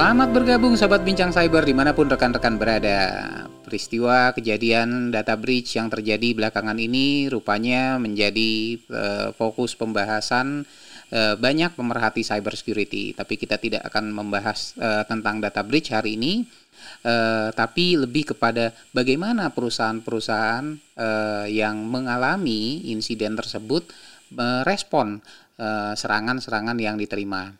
Selamat bergabung Sobat Bincang Cyber di mana pun rekan-rekan berada. Peristiwa kejadian data breach yang terjadi belakangan ini rupanya menjadi uh, fokus pembahasan uh, banyak pemerhati cyber security. Tapi kita tidak akan membahas uh, tentang data breach hari ini, uh, tapi lebih kepada bagaimana perusahaan-perusahaan uh, yang mengalami insiden tersebut merespon serangan-serangan yang diterima.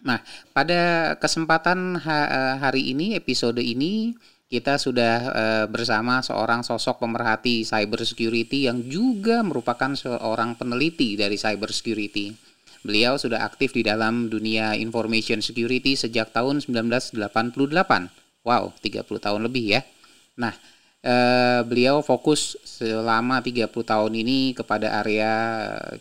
Nah, pada kesempatan ha hari ini, episode ini, kita sudah uh, bersama seorang sosok pemerhati cyber security yang juga merupakan seorang peneliti dari cyber security. Beliau sudah aktif di dalam dunia information security sejak tahun 1988. Wow, 30 tahun lebih ya. Nah, uh, beliau fokus selama 30 tahun ini kepada area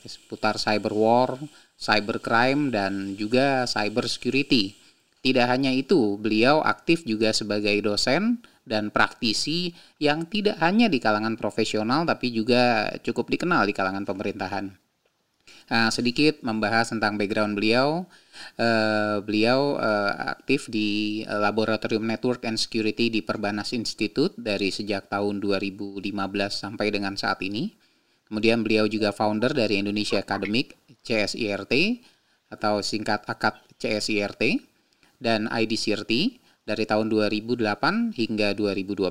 seputar cyber war, cybercrime, dan juga cyber security. Tidak hanya itu, beliau aktif juga sebagai dosen dan praktisi yang tidak hanya di kalangan profesional tapi juga cukup dikenal di kalangan pemerintahan. Nah, sedikit membahas tentang background beliau. Uh, beliau uh, aktif di Laboratorium Network and Security di Perbanas Institute dari sejak tahun 2015 sampai dengan saat ini. Kemudian beliau juga founder dari Indonesia Academic CSIRT atau singkat AKAT CSIRT dan IDCRT dari tahun 2008 hingga 2012.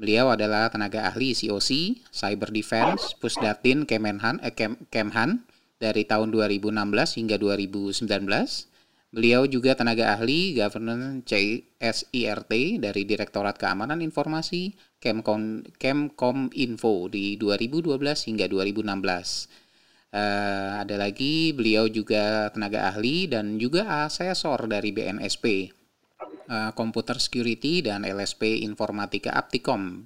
Beliau adalah tenaga ahli COC, Cyber Defense, Pusdatin Kemenhan, eh, Kem, Kemhan dari tahun 2016 hingga 2019. Beliau juga tenaga ahli Governance CSIRT dari Direktorat Keamanan Informasi Kemkom, Kemkom Info di 2012 hingga 2016. Uh, eh, ada lagi beliau juga tenaga ahli dan juga asesor dari BNSP, uh, Computer Security dan LSP Informatika Aptikom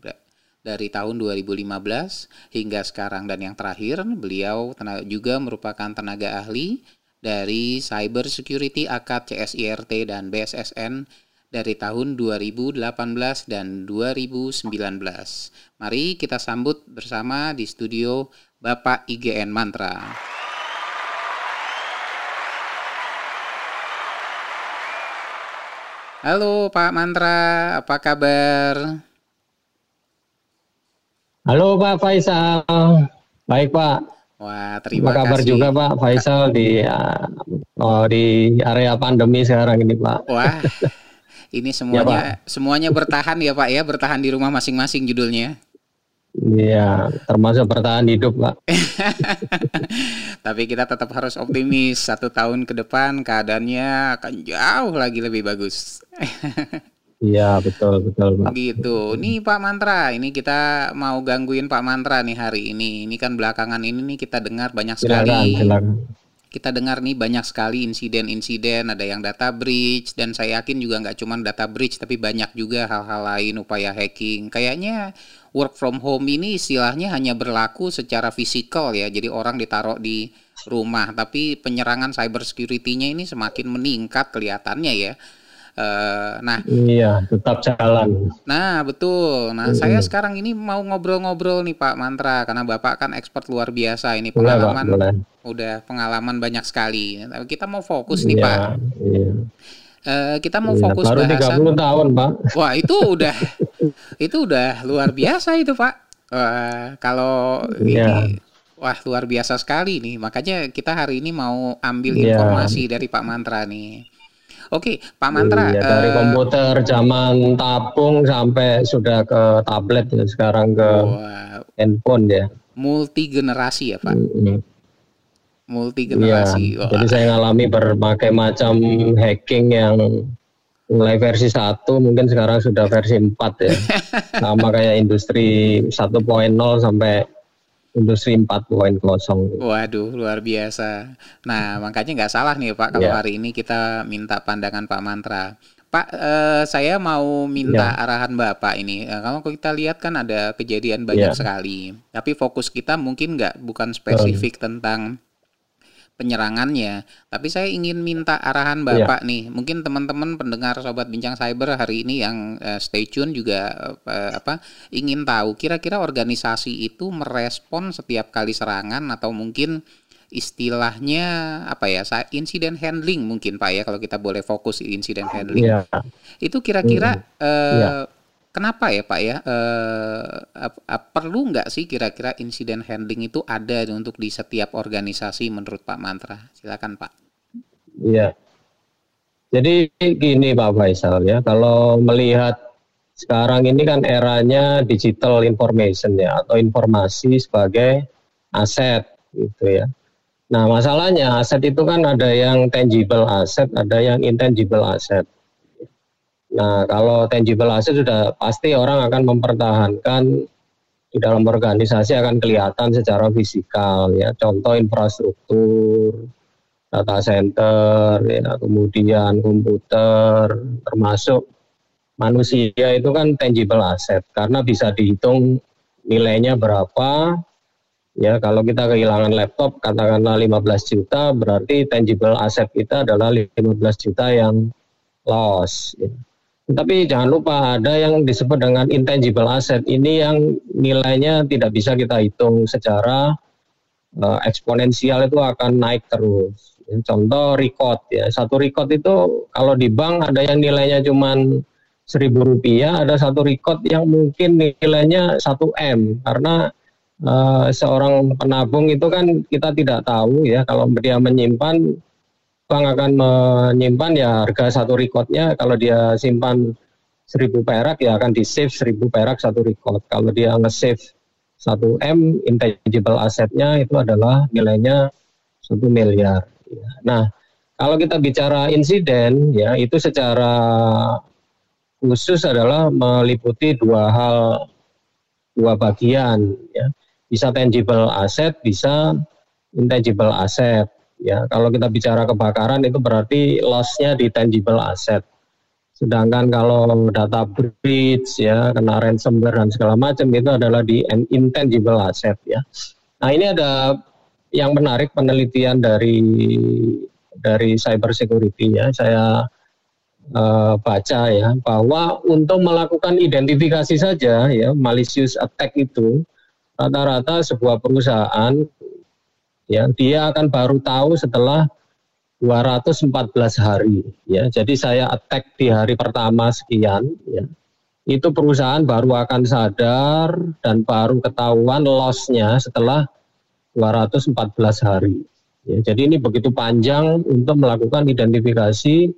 dari tahun 2015 hingga sekarang dan yang terakhir beliau juga merupakan tenaga ahli dari Cyber Security Akad CSIRT dan BSSN dari tahun 2018 dan 2019. Mari kita sambut bersama di studio Bapak IGN Mantra. Halo Pak Mantra, apa kabar? Halo Pak Faisal, baik Pak. Wah, terima Apa kabar kasih. juga Pak Faisal di uh, oh, di area pandemi sekarang ini Pak. Wah, ini semuanya ya, semuanya bertahan ya Pak ya, bertahan di rumah masing-masing judulnya. Iya, termasuk bertahan hidup Pak. Tapi kita tetap harus optimis. Satu tahun ke depan keadaannya akan jauh lagi lebih bagus. Iya betul betul Pak. Gitu. Nih Pak Mantra, ini kita mau gangguin Pak Mantra nih hari ini. Ini kan belakangan ini nih kita dengar banyak sekali. Silakan, Kita dengar nih banyak sekali insiden-insiden, ada yang data breach dan saya yakin juga nggak cuma data breach tapi banyak juga hal-hal lain upaya hacking. Kayaknya work from home ini istilahnya hanya berlaku secara fisikal ya. Jadi orang ditaruh di rumah, tapi penyerangan cyber security-nya ini semakin meningkat kelihatannya ya Uh, nah, iya, tetap jalan. Nah, betul. Nah, hmm. saya sekarang ini mau ngobrol-ngobrol nih Pak Mantra karena Bapak kan expert luar biasa ini pengalaman. Boleh, Pak, boleh. Udah pengalaman banyak sekali. Kita mau fokus nih, iya, Pak. Iya. Uh, kita mau iya, fokus baru bahasan 30 tahun, Pak. Wah, itu udah itu udah luar biasa itu, Pak. Uh, kalau iya. ini Wah luar biasa sekali nih, makanya kita hari ini mau ambil iya. informasi dari Pak Mantra nih. Oke, Pak Mantra. Iya, dari uh, komputer zaman tabung sampai sudah ke tablet ya, sekarang ke wow. handphone ya. Multi generasi ya Pak. Mm-hmm. Multi generasi. Ya, Jadi saya ngalami berbagai macam hacking yang mulai versi 1 mungkin sekarang sudah versi 4 ya. Sama kayak industri 1.0 sampai industri 4.0. Waduh, luar biasa. Nah, makanya nggak salah nih Pak kalau yeah. hari ini kita minta pandangan Pak Mantra. Pak, eh, saya mau minta yeah. arahan Bapak ini. Eh, kalau kita lihat kan ada kejadian banyak yeah. sekali, tapi fokus kita mungkin nggak bukan spesifik oh. tentang penyerangannya. Tapi saya ingin minta arahan iya. Bapak yeah. nih. Mungkin teman-teman pendengar sobat bincang cyber hari ini yang uh, stay tune juga uh, apa ingin tahu kira-kira organisasi itu merespon setiap kali serangan atau mungkin istilahnya apa ya insiden handling mungkin pak ya kalau kita boleh fokus insiden handling yeah. itu kira-kira mm. uh, yeah. Kenapa ya pak ya? Uh, perlu nggak sih kira-kira insiden handling itu ada untuk di setiap organisasi menurut pak Mantra? Silakan pak. Iya. Jadi gini Pak Faisal ya. Kalau melihat sekarang ini kan eranya digital information ya atau informasi sebagai aset gitu ya. Nah, masalahnya aset itu kan ada yang tangible asset, ada yang intangible asset. Nah, kalau tangible asset sudah pasti orang akan mempertahankan di dalam organisasi akan kelihatan secara fisikal ya. Contoh infrastruktur, data center, ya, kemudian komputer, termasuk manusia itu kan tangible asset karena bisa dihitung nilainya berapa, Ya, kalau kita kehilangan laptop katakanlah 15 juta, berarti tangible asset kita adalah 15 juta yang loss. Ya. Tapi jangan lupa ada yang disebut dengan intangible asset. Ini yang nilainya tidak bisa kita hitung secara uh, eksponensial itu akan naik terus. Contoh record ya, satu record itu kalau di bank ada yang nilainya cuma seribu rupiah, ada satu record yang mungkin nilainya satu m karena uh, seorang penabung itu kan kita tidak tahu ya kalau dia menyimpan bank akan menyimpan ya harga satu recordnya kalau dia simpan seribu perak ya akan di save seribu perak satu record kalau dia nge-save satu m intangible asetnya itu adalah nilainya satu miliar ya. nah kalau kita bicara insiden ya itu secara khusus adalah meliputi dua hal dua bagian ya bisa tangible asset, bisa intangible asset. Ya, kalau kita bicara kebakaran itu berarti lossnya di tangible asset. Sedangkan kalau data breach ya, kena ransomware dan segala macam itu adalah di intangible asset ya. Nah, ini ada yang menarik penelitian dari dari cyber security ya. Saya uh, baca ya bahwa untuk melakukan identifikasi saja ya malicious attack itu rata-rata sebuah perusahaan ya dia akan baru tahu setelah 214 hari ya. Jadi saya attack di hari pertama sekian ya. Itu perusahaan baru akan sadar dan baru ketahuan lossnya setelah 214 hari. Ya, jadi ini begitu panjang untuk melakukan identifikasi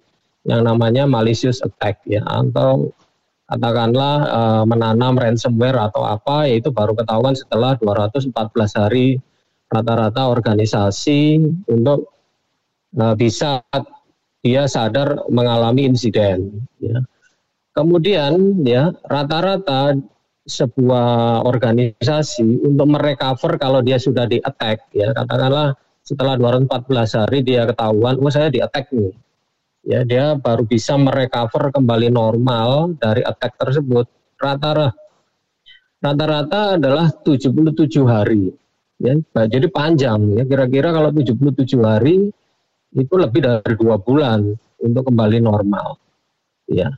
yang namanya malicious attack ya atau katakanlah uh, menanam ransomware atau apa yaitu baru ketahuan setelah 214 hari rata-rata organisasi untuk uh, bisa dia sadar mengalami insiden ya. Kemudian ya rata-rata sebuah organisasi untuk merecover kalau dia sudah di attack ya. Katakanlah setelah 214 hari dia ketahuan oh saya di attack nih. Ya dia baru bisa merecover kembali normal dari attack tersebut. Rata-rata rata-rata adalah 77 hari ya nah, jadi panjang ya kira-kira kalau 77 hari itu lebih dari dua bulan untuk kembali normal ya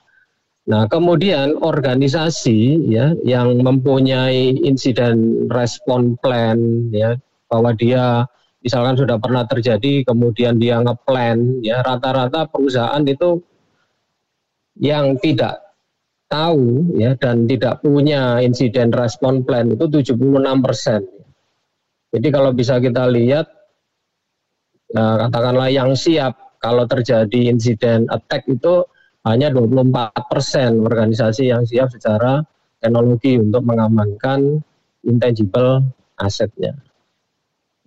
nah kemudian organisasi ya yang mempunyai insiden respon plan ya bahwa dia misalkan sudah pernah terjadi kemudian dia ngeplan ya rata-rata perusahaan itu yang tidak tahu ya dan tidak punya insiden respon plan itu 76 persen. Jadi kalau bisa kita lihat ya, katakanlah yang siap kalau terjadi insiden attack itu hanya 24 persen organisasi yang siap secara teknologi untuk mengamankan intangible asetnya.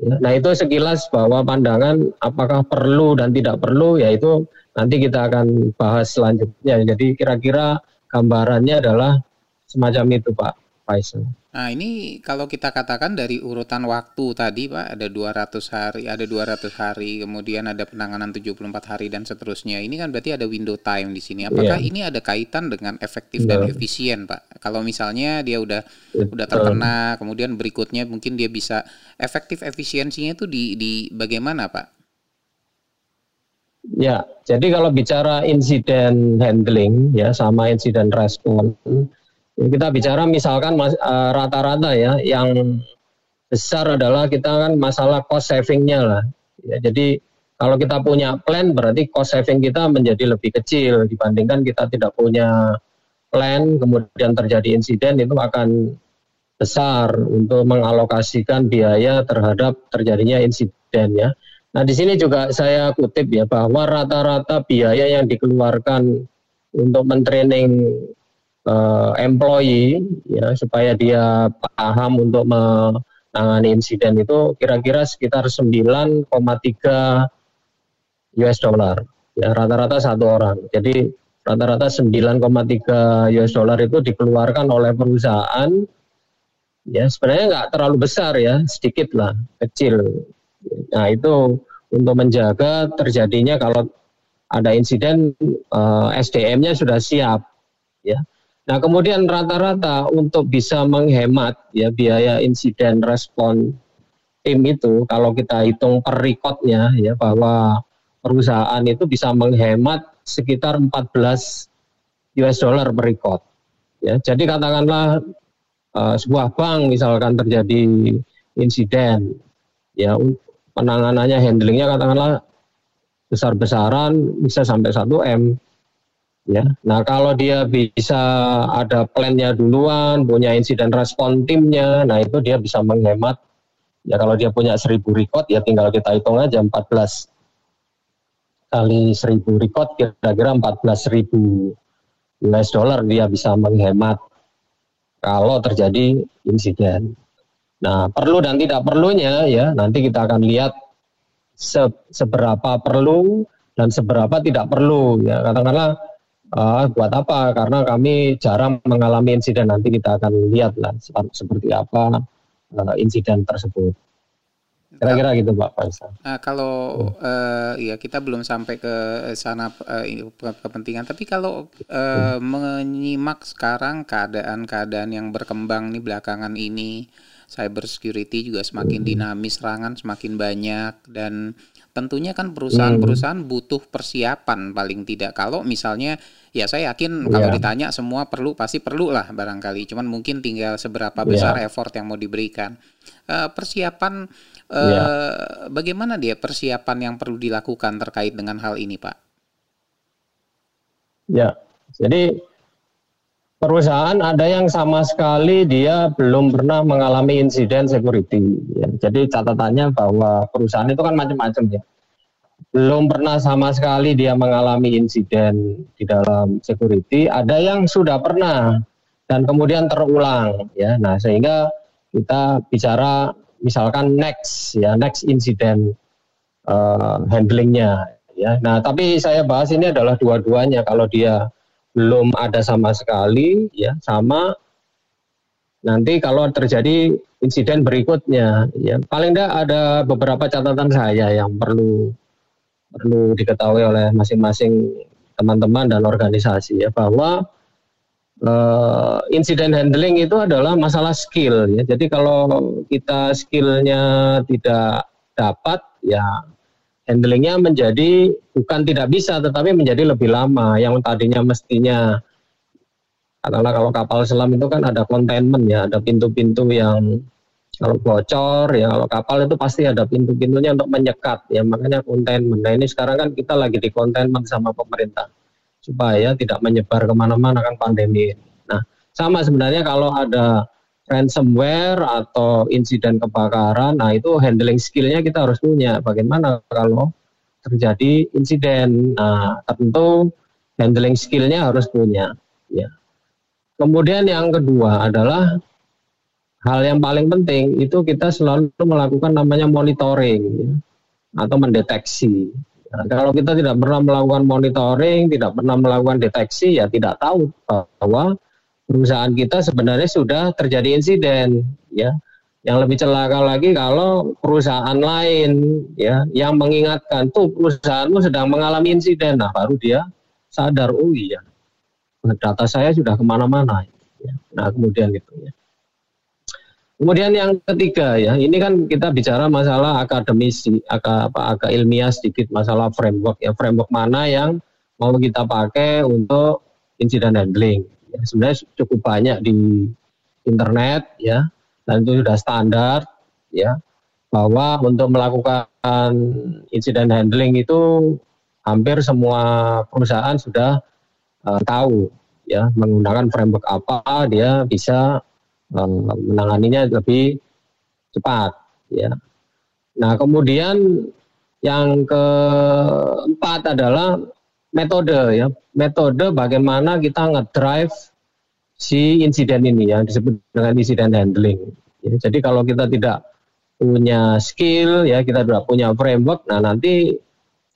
Ya, nah itu sekilas bahwa pandangan apakah perlu dan tidak perlu yaitu nanti kita akan bahas selanjutnya. Jadi kira-kira gambarannya adalah semacam itu Pak Faisal. Nah, ini kalau kita katakan dari urutan waktu tadi, Pak, ada 200 hari, ada 200 hari, kemudian ada penanganan 74 hari dan seterusnya. Ini kan berarti ada window time di sini. Apakah yeah. ini ada kaitan dengan efektif yeah. dan iya. efisien, Pak? Kalau misalnya dia udah Betul. udah terkena, kemudian berikutnya mungkin dia bisa efektif efisiensinya itu di di bagaimana, Pak? Ya, jadi kalau bicara insiden handling ya sama insiden respon kita bicara misalkan rata-rata uh, ya yang besar adalah kita kan masalah cost savingnya lah. Ya, jadi kalau kita punya plan berarti cost saving kita menjadi lebih kecil dibandingkan kita tidak punya plan kemudian terjadi insiden itu akan besar untuk mengalokasikan biaya terhadap terjadinya insiden ya. Nah di sini juga saya kutip ya bahwa rata-rata biaya yang dikeluarkan untuk mentraining uh, employee ya supaya dia paham untuk menangani insiden itu kira-kira sekitar 9,3 US dollar. Ya rata-rata satu orang. Jadi rata-rata 9,3 US dollar itu dikeluarkan oleh perusahaan. Ya sebenarnya nggak terlalu besar ya sedikit lah kecil. Nah itu untuk menjaga terjadinya kalau ada insiden eh, SDM-nya sudah siap ya nah kemudian rata-rata untuk bisa menghemat ya biaya insiden respon tim itu kalau kita hitung per recordnya ya bahwa perusahaan itu bisa menghemat sekitar 14 US dollar per record. Ya jadi katakanlah uh, sebuah bank misalkan terjadi insiden ya penanganannya handlingnya katakanlah besar-besaran bisa sampai 1 M ya. Nah kalau dia bisa ada plannya duluan punya insiden respon timnya nah itu dia bisa menghemat. Ya kalau dia punya 1000 record ya tinggal kita hitung aja 14 kali 1000 record kira-kira 14.000 US dollar dia bisa menghemat kalau terjadi insiden. Nah, perlu dan tidak perlunya ya nanti kita akan lihat se seberapa perlu dan seberapa tidak perlu ya. Katakanlah uh, buat apa karena kami jarang mengalami insiden nanti kita akan lihat lah seperti apa uh, insiden tersebut. Kira-kira gitu Pak Faisal. Nah, kalau hmm. uh, ya kita belum sampai ke sana uh, kepentingan, tapi kalau uh, hmm. menyimak sekarang keadaan-keadaan yang berkembang nih belakangan ini, cyber security juga semakin hmm. dinamis, serangan semakin banyak dan tentunya kan perusahaan-perusahaan butuh persiapan paling tidak. Kalau misalnya ya saya yakin kalau yeah. ditanya semua perlu pasti perlu lah barangkali, cuman mungkin tinggal seberapa besar yeah. effort yang mau diberikan. Uh, persiapan ya. Bagaimana dia persiapan yang perlu dilakukan terkait dengan hal ini, Pak? Ya, jadi perusahaan ada yang sama sekali dia belum pernah mengalami insiden security. Ya, jadi catatannya bahwa perusahaan itu kan macam-macam ya. Belum pernah sama sekali dia mengalami insiden di dalam security. Ada yang sudah pernah dan kemudian terulang ya. Nah sehingga kita bicara misalkan next ya next incident uh, handlingnya ya. Nah tapi saya bahas ini adalah dua-duanya kalau dia belum ada sama sekali ya sama nanti kalau terjadi insiden berikutnya ya paling tidak ada beberapa catatan saya yang perlu perlu diketahui oleh masing-masing teman-teman dan organisasi ya bahwa uh, insiden handling itu adalah masalah skill ya. Jadi kalau kita skillnya tidak dapat ya handlingnya menjadi bukan tidak bisa tetapi menjadi lebih lama yang tadinya mestinya katakanlah kalau kapal selam itu kan ada containment ya ada pintu-pintu yang kalau bocor ya kalau kapal itu pasti ada pintu-pintunya untuk menyekat ya makanya containment nah ini sekarang kan kita lagi di containment sama pemerintah supaya tidak menyebar ke mana-mana kan pandemi. Nah, sama sebenarnya kalau ada ransomware atau insiden kebakaran, nah itu handling skillnya kita harus punya. Bagaimana kalau terjadi insiden? Nah, tentu handling skillnya harus punya. Ya. Kemudian yang kedua adalah hal yang paling penting itu kita selalu melakukan namanya monitoring ya, atau mendeteksi. Nah, kalau kita tidak pernah melakukan monitoring, tidak pernah melakukan deteksi, ya tidak tahu bahwa perusahaan kita sebenarnya sudah terjadi insiden, ya. Yang lebih celaka lagi kalau perusahaan lain, ya, yang mengingatkan tuh perusahaanmu sedang mengalami insiden, nah baru dia sadar, oh iya, data saya sudah ke mana-mana. Ya. Nah kemudian itu ya. Kemudian yang ketiga ya, ini kan kita bicara masalah akademisi, agak apa agak ilmiah sedikit masalah framework ya, framework mana yang mau kita pakai untuk insiden handling. Ya, sebenarnya cukup banyak di internet ya, dan itu sudah standar ya. Bahwa untuk melakukan incident handling itu hampir semua perusahaan sudah uh, tahu ya. Menggunakan framework apa dia bisa um, menanganinya lebih cepat ya. Nah, kemudian yang keempat adalah metode ya. Metode bagaimana kita ngedrive si insiden ini yang disebut dengan insiden handling. Ya, jadi kalau kita tidak punya skill ya kita sudah punya framework nah nanti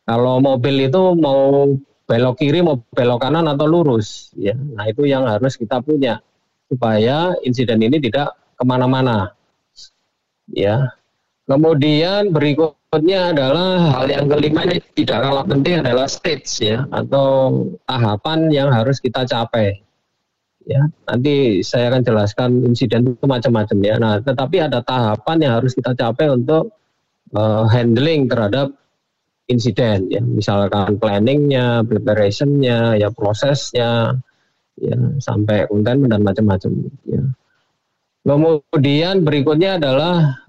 kalau mobil itu mau belok kiri mau belok kanan atau lurus ya nah itu yang harus kita punya supaya insiden ini tidak ke mana-mana ya kemudian berikutnya adalah hal yang kelima ini tidak kalah penting adalah stage ya atau tahapan yang harus kita capai. Ya nanti saya akan jelaskan insiden itu macam-macam ya. Nah tetapi ada tahapan yang harus kita capai untuk uh, handling terhadap insiden ya. Misalkan planningnya preparationnya ya prosesnya ya sampai containment dan macam-macam ya. Kemudian berikutnya adalah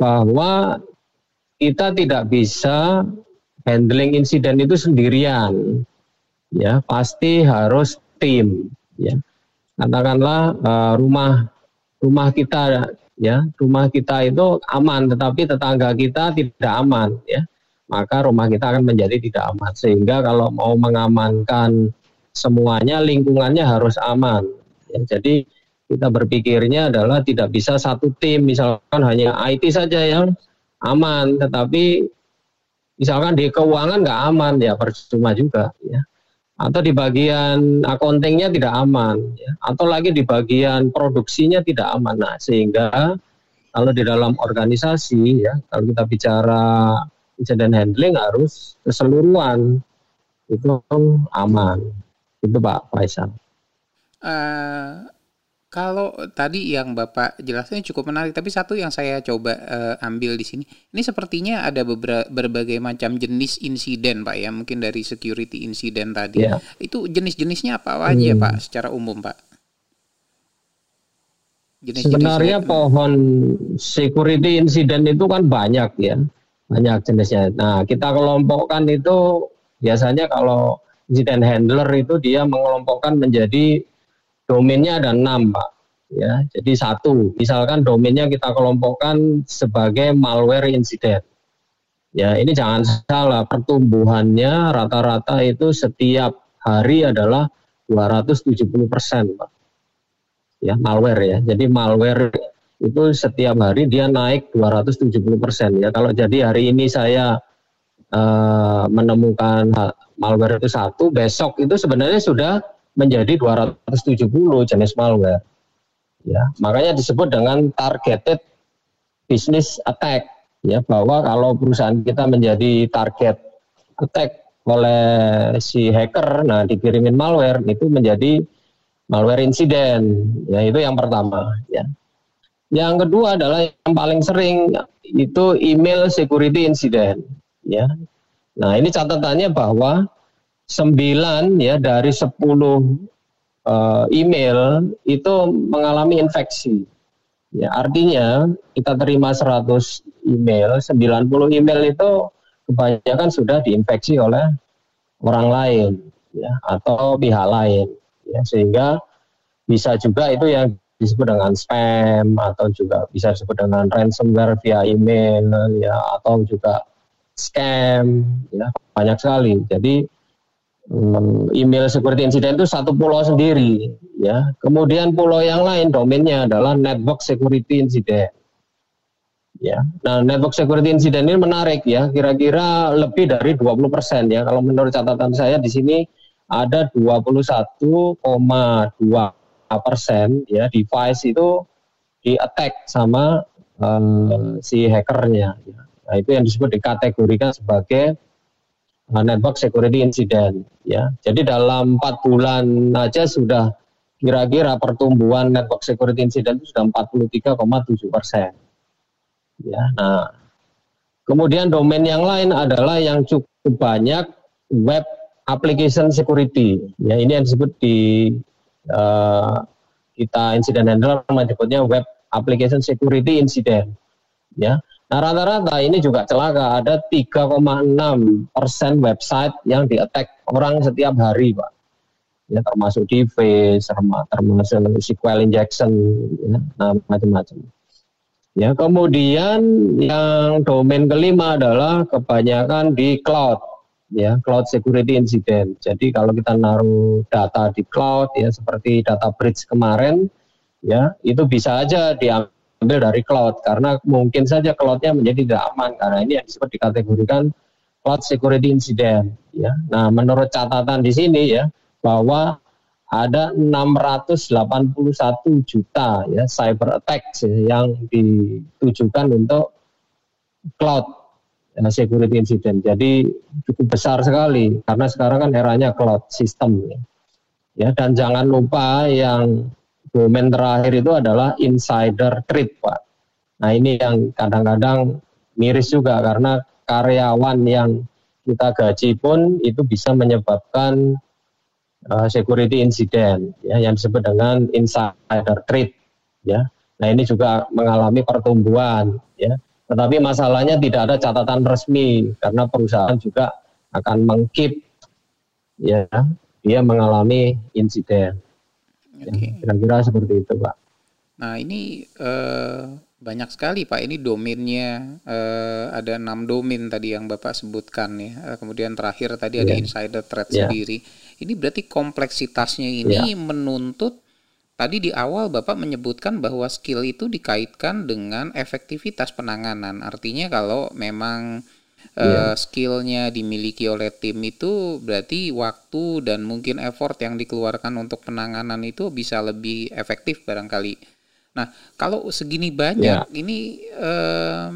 bahwa kita tidak bisa handling insiden itu sendirian ya. Pasti harus tim ya. Katakanlah uh, rumah rumah kita ya. Rumah kita itu aman tetapi tetangga kita tidak aman ya. Maka rumah kita akan menjadi tidak aman. Sehingga kalau mau mengamankan semuanya lingkungannya harus aman ya, jadi kita berpikirnya adalah tidak bisa satu tim misalkan hanya IT saja yang aman tetapi misalkan di keuangan nggak aman ya percuma juga ya atau di bagian accountingnya tidak aman, ya. atau lagi di bagian produksinya tidak aman. Nah, sehingga kalau di dalam organisasi ya, kalau kita bicara incident handling harus keseluruhan itu aman. Itu Pak Faisal. Uh, kalau tadi yang Bapak jelaskan cukup menarik, tapi satu yang saya coba uh, ambil di sini, ini sepertinya ada beberapa berbagai macam jenis insiden, Pak ya, mungkin dari security insiden tadi. Yeah. Itu jenis-jenisnya apa aja, hmm. Pak, secara umum, Pak? Jenis Sebenarnya pohon security insiden itu kan banyak ya, banyak jenisnya. Nah, kita kelompokkan itu biasanya kalau insiden handler itu dia mengelompokkan menjadi domainnya ada enam pak. Ya jadi satu. Misalkan domainnya kita kelompokkan sebagai malware incident. Ya ini jangan salah pertumbuhannya rata-rata itu setiap hari adalah 270 persen pak. Ya malware ya. Jadi malware itu setiap hari dia naik 270 persen ya. Kalau jadi hari ini saya uh, menemukan malware itu satu besok itu sebenarnya sudah menjadi 270 jenis malware. Ya, makanya disebut dengan targeted business attack. Ya bahwa kalau perusahaan kita menjadi target attack oleh si hacker nah dikirimin malware itu menjadi malware insiden. Ya itu yang pertama ya. Yang kedua adalah yang paling sering itu email security incident ya. Nah ini catatannya bahwa 9 ya dari 10 uh, eh, email itu mengalami infeksi. Ya, artinya kita terima 100 email, 90 email itu kebanyakan sudah diinfeksi oleh orang lain ya atau pihak lain ya sehingga bisa juga itu yang disebut dengan spam atau juga bisa disebut dengan ransomware via email ya atau juga scam ya banyak sekali. Jadi email security incident itu satu pulau sendiri ya. Kemudian pulau yang lain domainnya adalah network security incident. Ya. Nah, network security incident ini menarik ya, kira-kira lebih dari 20% ya. Kalau menurut catatan saya di sini ada 21,2 persen ya device itu di attack sama um, si hackernya. Ya. Nah, itu yang disebut dikategorikan sebagai network security incident ya. Jadi dalam empat bulan aja sudah kira-kira pertumbuhan network security incident itu sudah 43,7 persen. Ya, nah kemudian domain yang lain adalah yang cukup banyak web application security. Ya, ini yang disebut di uh, kita incident handler menyebutnya web application security incident. ya. Nah rata-rata ini juga celaka ada 3,6 persen website yang di attack orang setiap hari pak. Ya termasuk device, termasuk SQL injection, ya, nah macam-macam. Ya kemudian yang domain kelima adalah kebanyakan di cloud, ya cloud security incident. Jadi kalau kita naruh data di cloud ya seperti data bridge kemarin, ya itu bisa aja diambil ambil dari cloud karena mungkin saja cloudnya menjadi tidak aman karena ini yang disebut dikategorikan cloud security incident ya. Nah, menurut catatan di sini ya bahwa ada 681 juta ya cyber attack ya, yang ditujukan untuk cloud ya, security incident. Jadi cukup besar sekali karena sekarang kan eranya cloud system ya. Ya dan jangan lupa yang domain terakhir itu adalah insider trade, Pak. Nah ini yang kadang-kadang miris juga karena karyawan yang kita gaji pun itu bisa menyebabkan uh, security incident ya yang disebut dengan insider trade ya. Nah ini juga mengalami pertumbuhan ya. Tetapi masalahnya tidak ada catatan resmi karena perusahaan juga akan mengkip ya dia mengalami insiden. Okay. Kira-kira seperti itu, Pak. Nah, ini uh, banyak sekali, Pak. Ini domainnya uh, ada enam domain tadi yang Bapak sebutkan ya. Uh, kemudian terakhir tadi yeah. ada iya. insider threat yeah. sendiri. Ini berarti kompleksitasnya ini yeah. menuntut tadi di awal Bapak menyebutkan bahwa skill itu dikaitkan dengan efektivitas penanganan. Artinya kalau memang yeah. Iya. skillnya dimiliki oleh tim itu berarti waktu dan mungkin effort yang dikeluarkan untuk penanganan itu bisa lebih efektif barangkali. Nah kalau segini banyak yeah. ini uh,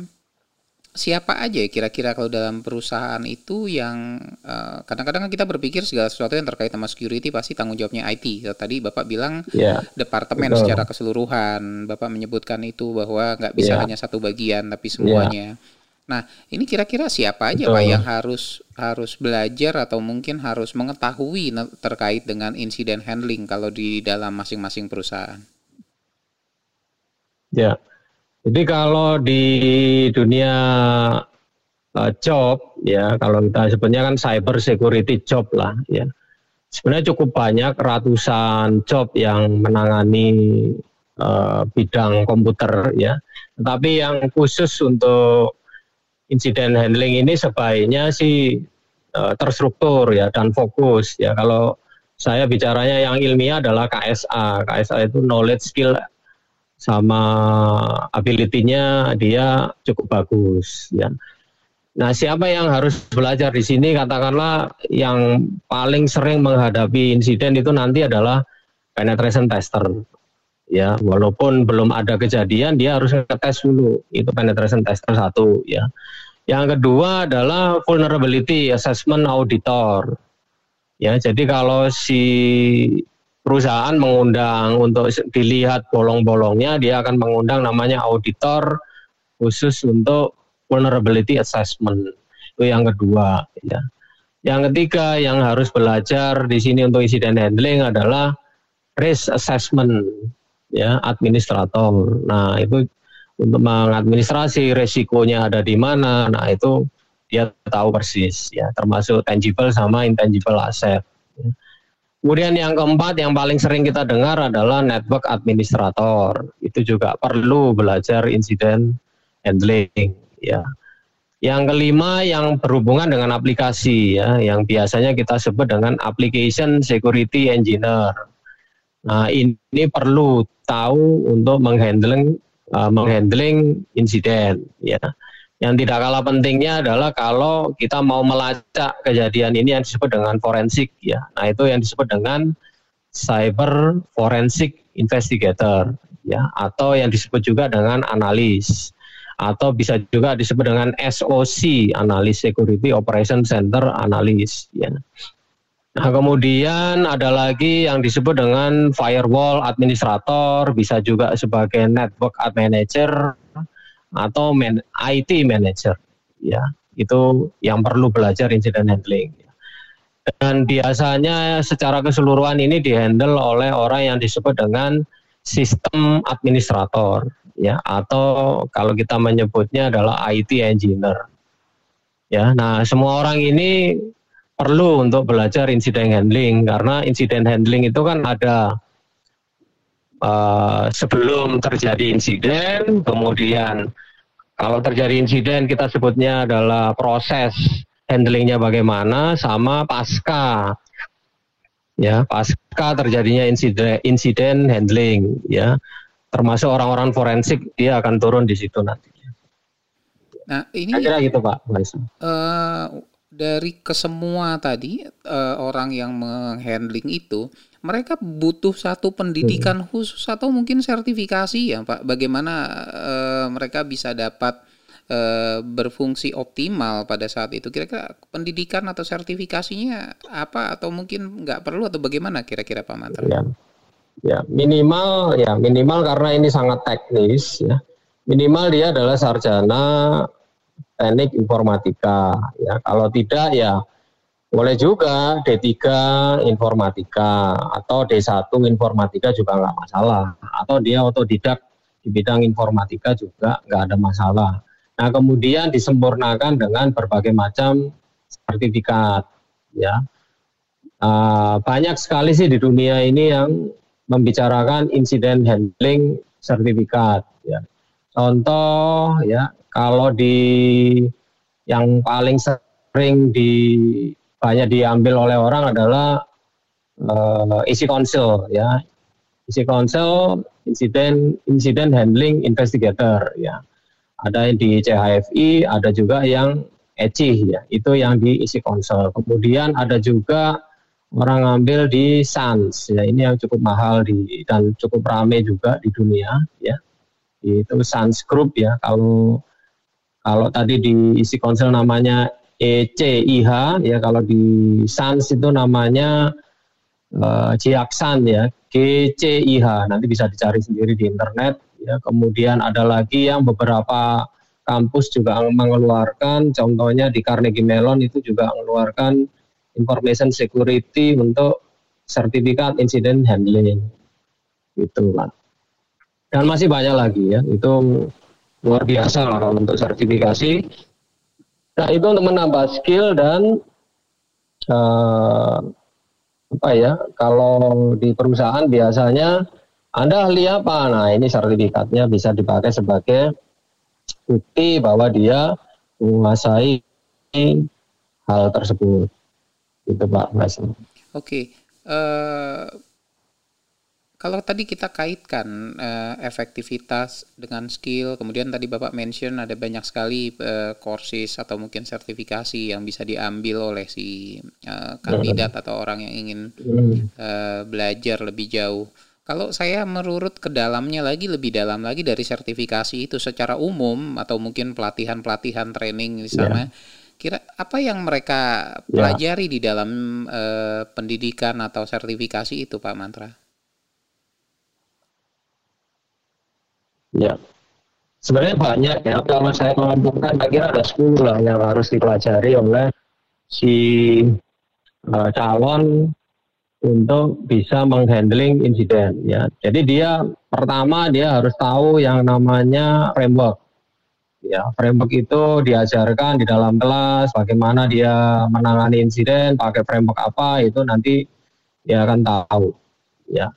siapa aja ya kira-kira kalau dalam perusahaan itu yang kadang kadang-kadang kita berpikir segala sesuatu yang terkait sama security pasti tanggung jawabnya IT. Tadi Bapak bilang yeah, departemen betul. secara keseluruhan. Bapak menyebutkan itu bahwa nggak bisa yeah. hanya satu bagian tapi semuanya. Yeah. Nah, ini kira-kira siapa aja Betul. Pak yang harus harus belajar atau mungkin harus mengetahui terkait dengan insiden handling kalau di dalam masing-masing perusahaan? Ya. Jadi kalau di dunia uh, job ya, kalau kita sebutnya kan cyber security job lah ya. Sebenarnya cukup banyak ratusan job yang menangani uh, bidang komputer ya. Tetapi yang khusus untuk insiden handling ini sebaiknya sih uh, terstruktur ya dan fokus ya. Kalau saya bicaranya yang ilmiah adalah KSA. KSA itu knowledge skill sama ability-nya dia cukup bagus ya. Nah, siapa yang harus belajar di sini katakanlah yang paling sering menghadapi insiden itu nanti adalah penetration tester. Ya, walaupun belum ada kejadian dia harus ngetes dulu. Itu penetration tester satu ya. Yang kedua adalah vulnerability assessment auditor. Ya, jadi kalau si perusahaan mengundang untuk dilihat bolong-bolongnya, dia akan mengundang namanya auditor khusus untuk vulnerability assessment. Itu yang kedua, ya. Yang ketiga yang harus belajar di sini untuk incident handling adalah risk assessment ya administrator. Nah, itu untuk mengadministrasi resikonya ada di mana. Nah itu dia tahu persis ya, termasuk tangible sama intangible aset. Ya. Kemudian yang keempat yang paling sering kita dengar adalah network administrator. Itu juga perlu belajar insiden handling ya. Yang kelima yang berhubungan dengan aplikasi ya, yang biasanya kita sebut dengan application security engineer. Nah, ini perlu tahu untuk menghandling uh, menghandling insiden ya. Yang tidak kalah pentingnya adalah kalau kita mau melacak kejadian ini yang disebut dengan forensik ya. Nah, itu yang disebut dengan cyber forensic investigator ya atau yang disebut juga dengan analis atau bisa juga disebut dengan SOC analis security operation center analis ya. Nah, kemudian ada lagi yang disebut dengan firewall administrator, bisa juga sebagai network ad manager atau man, IT manager. Ya, itu yang perlu belajar incident handling. Dan biasanya secara keseluruhan ini dihandle oleh orang yang disebut dengan sistem administrator. ya atau kalau kita menyebutnya adalah IT engineer. Ya, nah semua orang ini perlu untuk belajar incident handling karena incident handling itu kan ada uh, sebelum terjadi insiden, kemudian kalau terjadi insiden kita sebutnya adalah proses handlingnya bagaimana sama pasca ya pasca terjadinya insiden insiden handling ya termasuk orang-orang forensik dia akan turun di situ nanti. Nah ini kira gitu pak. Uh, dari kesemua tadi uh, orang yang menghandling itu mereka butuh satu pendidikan hmm. khusus atau mungkin sertifikasi ya Pak bagaimana uh, mereka bisa dapat uh, berfungsi optimal pada saat itu kira-kira pendidikan atau sertifikasinya apa atau mungkin nggak perlu atau bagaimana kira-kira Pak Mantra? Ya. ya minimal ya minimal karena ini sangat teknis ya minimal dia adalah sarjana teknik informatika ya. Kalau tidak ya boleh juga D3 informatika atau D1 informatika juga nggak masalah. Atau dia otodidak di bidang informatika juga nggak ada masalah. Nah kemudian disempurnakan dengan berbagai macam sertifikat ya. Uh, banyak sekali sih di dunia ini yang membicarakan insiden handling sertifikat ya. Contoh ya kalau di yang paling sering di banyak diambil oleh orang adalah uh, isi konsel ya. Isi konsel insiden insiden handling investigator ya. Ada yang di CHFI, ada juga yang ECI ya. Itu yang di isi konsel. Kemudian ada juga orang ngambil di SANS ya. Ini yang cukup mahal di dan cukup ramai juga di dunia ya. Itu SANS Group ya. Kalau kalau tadi di isi konsel namanya ECIH ya kalau di SANS itu namanya uh, Ciaksan ya GCIH nanti bisa dicari sendiri di internet ya. Kemudian ada lagi yang beberapa kampus juga mengeluarkan contohnya di Carnegie Mellon itu juga mengeluarkan information security untuk sertifikat incident handling. Gitu kan dan masih banyak lagi ya. Itu luar biasa lah kalau untuk sertifikasi. Nah itu untuk menambah skill dan uh, apa ya kalau di perusahaan biasanya anda ahli apa? Nah ini sertifikatnya bisa dipakai sebagai bukti bahwa dia menguasai hal tersebut. Itu Pak Mas. Oke. Okay. Uh, eh, kalau tadi kita kaitkan uh, efektivitas dengan skill, kemudian tadi Bapak mention ada banyak sekali uh, courses atau mungkin sertifikasi yang bisa diambil oleh si uh, kandidat atau orang yang ingin uh, belajar lebih jauh. Kalau saya merurut ke dalamnya lagi lebih dalam lagi dari sertifikasi itu secara umum atau mungkin pelatihan-pelatihan training di sana, yeah. kira apa yang mereka ya. pelajari yeah. di dalam uh, pendidikan atau sertifikasi itu Pak Mantra? Ya, sebenarnya banyak ya. Kalau saya mengumpulkan, saya kira ada 10 lah yang harus dipelajari oleh si uh, calon untuk bisa menghandling insiden ya. Jadi dia pertama dia harus tahu yang namanya framework. Ya, framework itu diajarkan di dalam kelas bagaimana dia menangani insiden, pakai framework apa itu nanti dia akan tahu. Ya.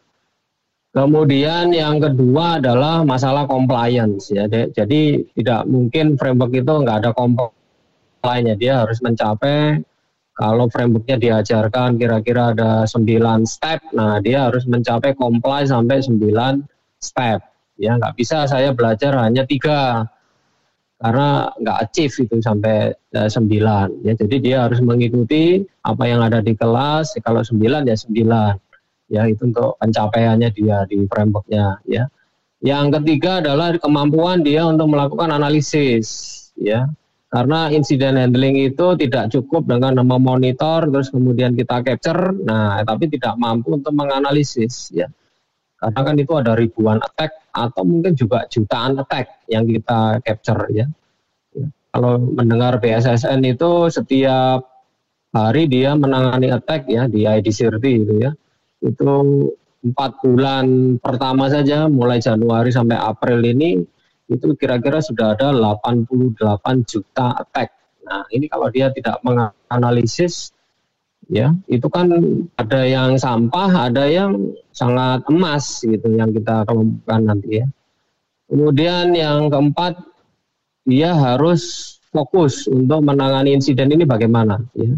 Kemudian yang kedua adalah masalah compliance ya. Jadi tidak mungkin framework itu nggak ada compliance Dia harus mencapai kalau frameworknya diajarkan kira-kira ada 9 step, nah dia harus mencapai comply sampai 9 step. Ya nggak bisa saya belajar hanya tiga karena nggak achieve itu sampai ya, 9 ya. Jadi dia harus mengikuti apa yang ada di kelas. Kalau 9 ya 9 ya itu untuk pencapaiannya dia di frameworknya ya. Yang ketiga adalah kemampuan dia untuk melakukan analisis ya. Karena insiden handling itu tidak cukup dengan memonitor terus kemudian kita capture, nah tapi tidak mampu untuk menganalisis ya. Karena kan itu ada ribuan attack atau mungkin juga jutaan attack yang kita capture ya. ya. Kalau mendengar BSSN itu setiap hari dia menangani attack ya di IDCRT itu ya itu empat bulan pertama saja mulai Januari sampai April ini itu kira-kira sudah ada 88 juta attack. Nah, ini kalau dia tidak menganalisis ya, itu kan ada yang sampah, ada yang sangat emas gitu yang kita kelompokkan nanti ya. Kemudian yang keempat dia harus fokus untuk menangani insiden ini bagaimana ya.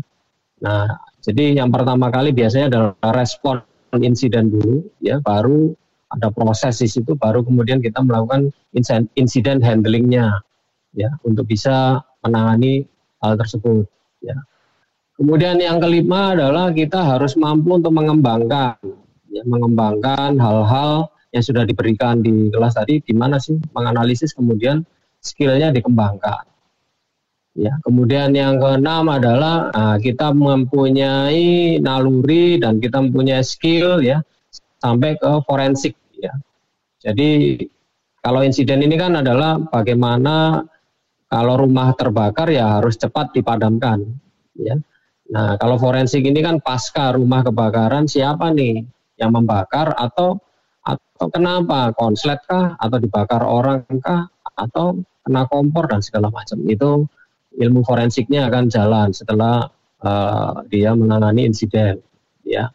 Nah, jadi yang pertama kali biasanya adalah respon insiden dulu ya, baru ada proses di situ baru kemudian kita melakukan insiden handlingnya ya untuk bisa menangani hal tersebut ya. Kemudian yang kelima adalah kita harus mampu untuk mengembangkan ya, mengembangkan hal-hal yang sudah diberikan di kelas tadi gimana sih menganalisis kemudian skillnya dikembangkan. Ya, kemudian yang keenam adalah nah, kita mempunyai naluri dan kita mempunyai skill ya sampai ke forensik ya. Jadi kalau insiden ini kan adalah bagaimana kalau rumah terbakar ya harus cepat dipadamkan ya. Nah, kalau forensik ini kan pasca rumah kebakaran siapa nih yang membakar atau atau kenapa konslet kah atau dibakar orang kah atau kena kompor dan segala macam itu ilmu forensiknya akan jalan setelah uh, dia menangani insiden ya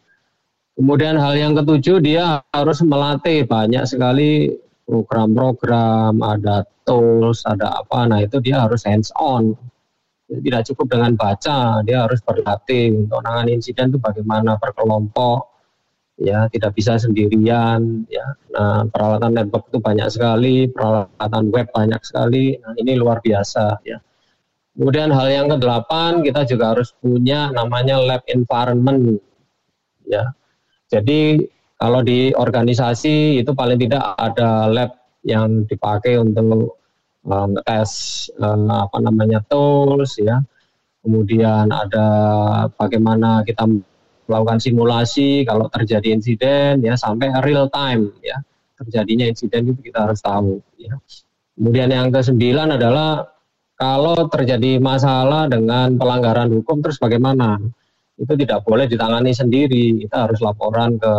Kemudian hal yang ketujuh dia harus melatih banyak sekali program-program, ada tools, ada apa. Nah itu dia harus hands on. Tidak cukup dengan baca, dia harus berlatih untuk menangani insiden itu bagaimana berkelompok, ya tidak bisa sendirian, ya. Nah peralatan network itu banyak sekali, peralatan web banyak sekali. Nah ini luar biasa, ya. Kemudian hal yang kedelapan kita juga harus punya namanya lab environment, ya jadi kalau di organisasi itu paling tidak ada lab yang dipakai untuk um, tes um, apa namanya tools ya. Kemudian ada bagaimana kita melakukan simulasi kalau terjadi insiden ya sampai real time ya. Terjadinya insiden itu kita harus tahu ya. Kemudian yang kesembilan adalah kalau terjadi masalah dengan pelanggaran hukum terus bagaimana? itu tidak boleh ditangani sendiri. Kita harus laporan ke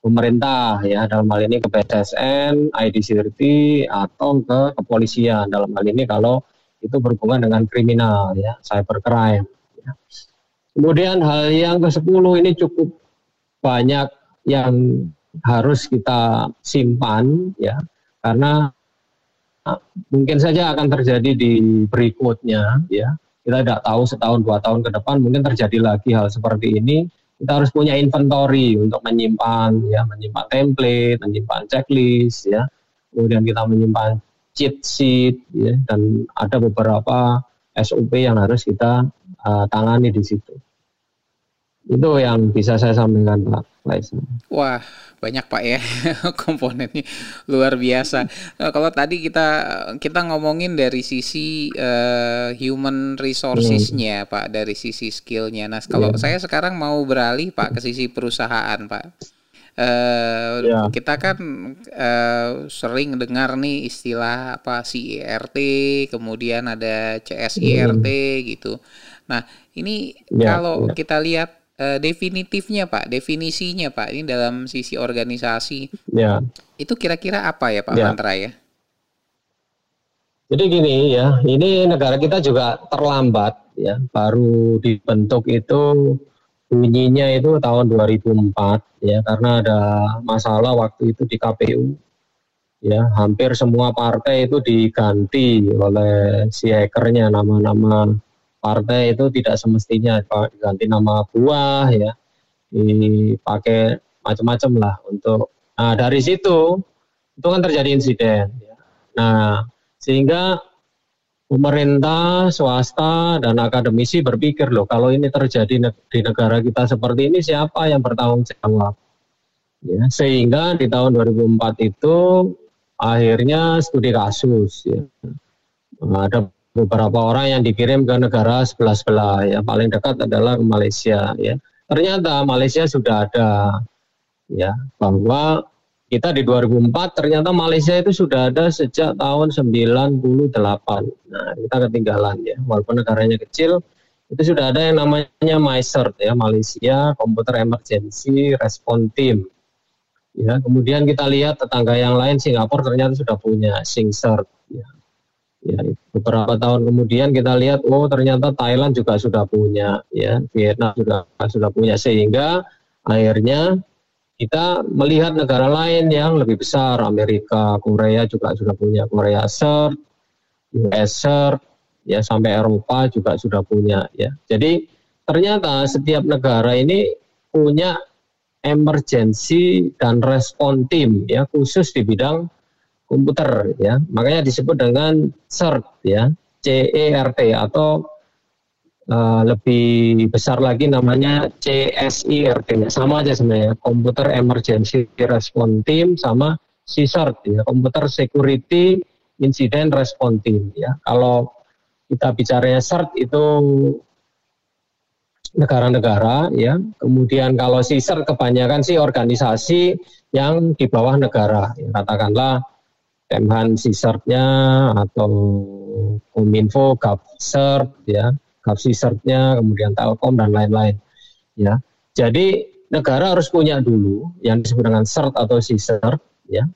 pemerintah ya dalam hal ini ke BSSN, ID Security atau ke kepolisian dalam hal ini kalau itu berhubungan dengan kriminal ya, cybercrime. Ya. Kemudian hal yang ke-10 ini cukup banyak yang harus kita simpan ya karena mungkin saja akan terjadi di berikutnya ya. Kita tidak tahu setahun dua tahun ke depan mungkin terjadi lagi hal seperti ini. Kita harus punya inventory untuk menyimpan ya menyimpan template menyimpan checklist ya. Kemudian kita menyimpan cheat sheet ya dan ada beberapa SOP yang harus kita uh, tangani di situ. Itu yang bisa saya sampaikan Pak Faisal. Wah banyak Pak ya komponennya luar biasa. Nah, kalau tadi kita kita ngomongin dari sisi uh, human resourcesnya hmm. Pak, dari sisi skillnya. Nah kalau yeah. saya sekarang mau beralih Pak ke sisi perusahaan Pak. Uh, yeah. kita kan uh, sering dengar nih istilah apa CIRT, kemudian ada CSIRT hmm. gitu. Nah, ini yeah, kalau yeah. kita lihat uh, definitifnya Pak, definisinya Pak, ini dalam sisi organisasi. Ya. Itu kira-kira apa ya Pak ya. Mantra ya? Jadi gini ya, ini negara kita juga terlambat ya, baru dibentuk itu bunyinya itu tahun 2004 ya, karena ada masalah waktu itu di KPU ya, hampir semua partai itu diganti oleh si hackernya nama-nama partai itu tidak semestinya ganti nama buah ya. Dipakai macam-macam lah untuk nah dari situ itu kan terjadi insiden ya. nah sehingga pemerintah swasta dan akademisi berpikir loh kalau ini terjadi di negara kita seperti ini siapa yang bertanggung jawab? Ya sehingga di tahun 2004 itu akhirnya studi kasus ya. Ada beberapa orang yang dikirim ke negara sebelah-sebelah ya. Paling dekat adalah Malaysia ya. Ternyata Malaysia sudah ada ya bahwa kita di 2004 ternyata Malaysia itu sudah ada sejak tahun 98 nah kita ketinggalan ya. Walaupun negaranya kecil itu sudah ada yang namanya MyCERT ya. Malaysia Computer Emergency Response Team Ya, kemudian kita lihat tetangga yang lain Singapura ternyata sudah punya SingCert. Ya. Beberapa tahun kemudian kita lihat, oh ternyata Thailand juga sudah punya, ya Vietnam juga sudah punya sehingga akhirnya kita melihat negara lain yang lebih besar, Amerika, Korea juga sudah punya Korea CERT, US ya sampai Eropa juga sudah punya ya. Jadi ternyata setiap negara ini punya emergency dan respon tim ya khusus di bidang komputer ya. Makanya disebut dengan CERT ya, CERT atau uh, lebih besar lagi namanya CSIRT sama aja sebenarnya Computer Emergency Response Team sama CSIRT ya. Computer Security Incident Response Team ya. Kalau kita bicara CERT itu negara-negara ya. Kemudian kalau CSIRT kebanyakan sih organisasi yang di bawah negara ya, katakanlah Kemhan CSIRT-nya atau Kominfo, GovCert ya Capsisertnya, kemudian Telkom dan lain-lain. Ya, jadi negara harus punya dulu yang disebut dengan CERT atau CSERT, ya.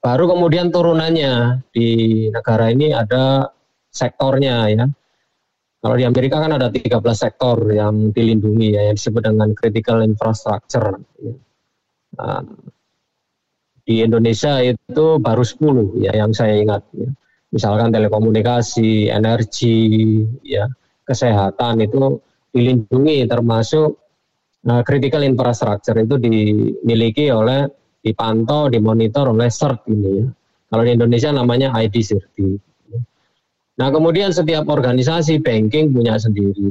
Baru kemudian turunannya di negara ini ada sektornya, ya. Kalau di Amerika kan ada 13 sektor yang dilindungi ya, yang disebut dengan critical infrastructure. Ya. Nah, di Indonesia itu baru 10 ya yang saya ingat. Ya. Misalkan telekomunikasi, energi, ya kesehatan itu dilindungi termasuk uh, critical infrastructure itu dimiliki oleh dipantau dimonitor oleh CERT ini ya. Kalau di Indonesia namanya ID Sirti. Nah kemudian setiap organisasi banking punya sendiri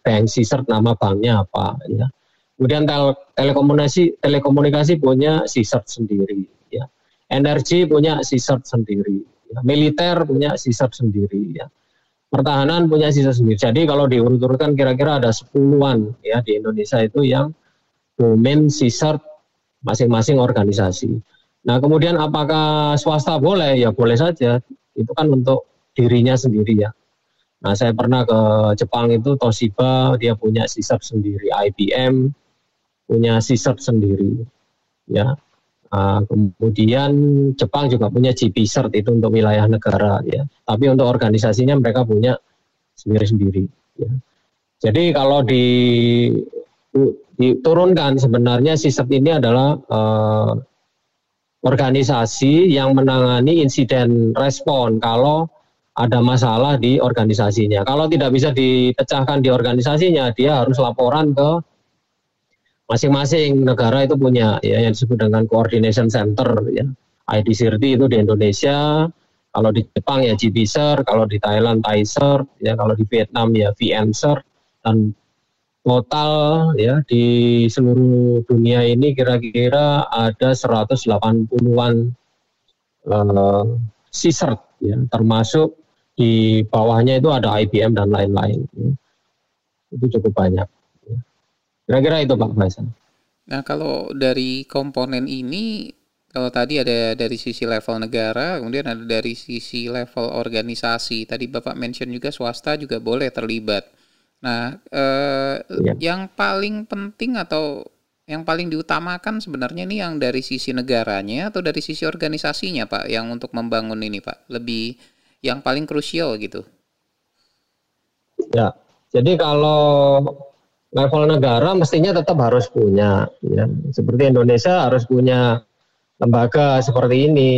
bank CERT nama banknya apa ya. Kemudian tel telekomunikasi telekomunikasi punya CERT sendiri ya. Energi punya CERT sendiri. Ya. Militer punya CERT sendiri ya pertahanan punya sisa sendiri. Jadi kalau diurut-urutkan kira-kira ada sepuluhan ya di Indonesia itu yang domain sisar masing-masing organisasi. Nah kemudian apakah swasta boleh? Ya boleh saja. Itu kan untuk dirinya sendiri ya. Nah saya pernah ke Jepang itu Toshiba dia punya sisar sendiri, IBM punya sisar sendiri. Ya, Uh, kemudian Jepang juga punya GP Cert itu untuk wilayah negara ya. Tapi untuk organisasinya mereka punya sendiri-sendiri ya. Jadi kalau di diturunkan sebenarnya sistem ini adalah uh, organisasi yang menangani insiden respon kalau ada masalah di organisasinya. Kalau tidak bisa dipecahkan di organisasinya, dia harus laporan ke masing-masing negara itu punya ya yang disebut dengan coordination center ya. IDCRT itu di Indonesia, kalau di Jepang ya GBSER, kalau di Thailand ThaiCert, ya kalau di Vietnam ya VNCert dan total ya di seluruh dunia ini kira-kira ada 180-an uh, CSERT ya termasuk di bawahnya itu ada IBM dan lain-lain. Ya. Itu cukup banyak. Kira-kira itu Pak Faisal. Nah kalau dari komponen ini, kalau tadi ada dari sisi level negara, kemudian ada dari sisi level organisasi. Tadi Bapak mention juga swasta juga boleh terlibat. Nah, eh, ya. yang paling penting atau yang paling diutamakan sebenarnya ini yang dari sisi negaranya atau dari sisi organisasinya Pak, yang untuk membangun ini Pak, lebih yang paling krusial gitu. Ya, jadi kalau level negara mestinya tetap harus punya ya. Seperti Indonesia harus punya lembaga seperti ini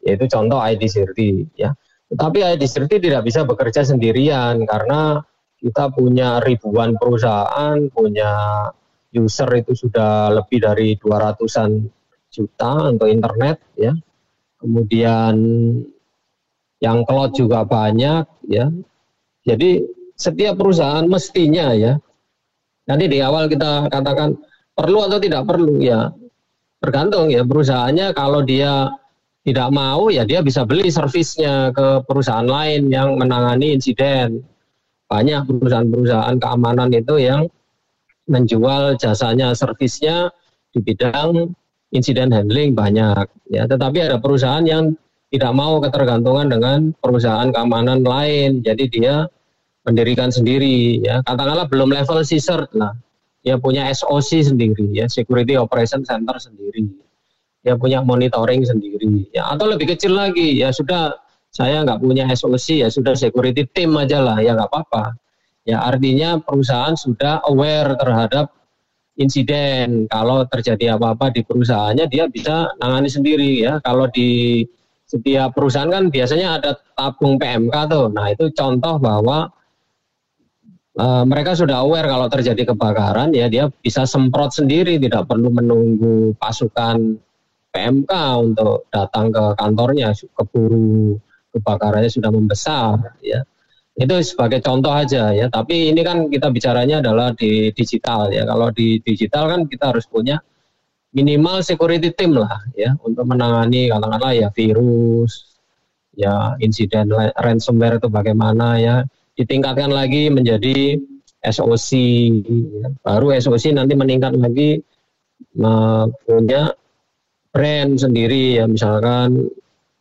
yaitu contoh ID Sirti ya. Tetapi ID Sirti tidak bisa bekerja sendirian karena kita punya ribuan perusahaan punya user itu sudah lebih dari 200-an juta untuk internet ya. Kemudian yang cloud juga banyak ya. Jadi setiap perusahaan mestinya ya Nanti di awal kita katakan perlu atau tidak perlu? Ya bergantung ya. Perusahaannya kalau dia tidak mau ya dia bisa beli servisnya ke perusahaan lain yang menangani insiden. Banyak perusahaan-perusahaan keamanan itu yang menjual jasanya servisnya di bidang insiden handling banyak ya. Tetapi ada perusahaan yang tidak mau ketergantungan dengan perusahaan keamanan lain. Jadi dia mendirikan sendiri ya. Katakanlah belum level CSERT lah. Dia punya SOC sendiri ya. Security Operation Center sendiri. Dia punya monitoring sendiri ya. Atau lebih kecil lagi ya sudah saya nggak punya SOC ya sudah security team aja lah ya nggak apa-apa. Ya artinya perusahaan sudah aware terhadap insiden. Kalau terjadi apa-apa di perusahaannya dia bisa nangani sendiri ya. Kalau di setiap perusahaan kan biasanya ada tabung PMK tuh. Nah itu contoh bahwa uh, mereka sudah aware kalau terjadi kebakaran ya dia bisa semprot sendiri tidak perlu menunggu pasukan PMK untuk datang ke kantornya keburu kebakarannya sudah membesar ya. Itu sebagai contoh aja ya. Tapi ini kan kita bicaranya adalah di digital ya. Kalau di digital kan kita harus punya minimal security team lah ya untuk menangani katakanlah ya virus ya insiden ransomware itu bagaimana ya ditingkatkan lagi menjadi SOC. Baru SOC nanti meningkat lagi punya brand sendiri ya misalkan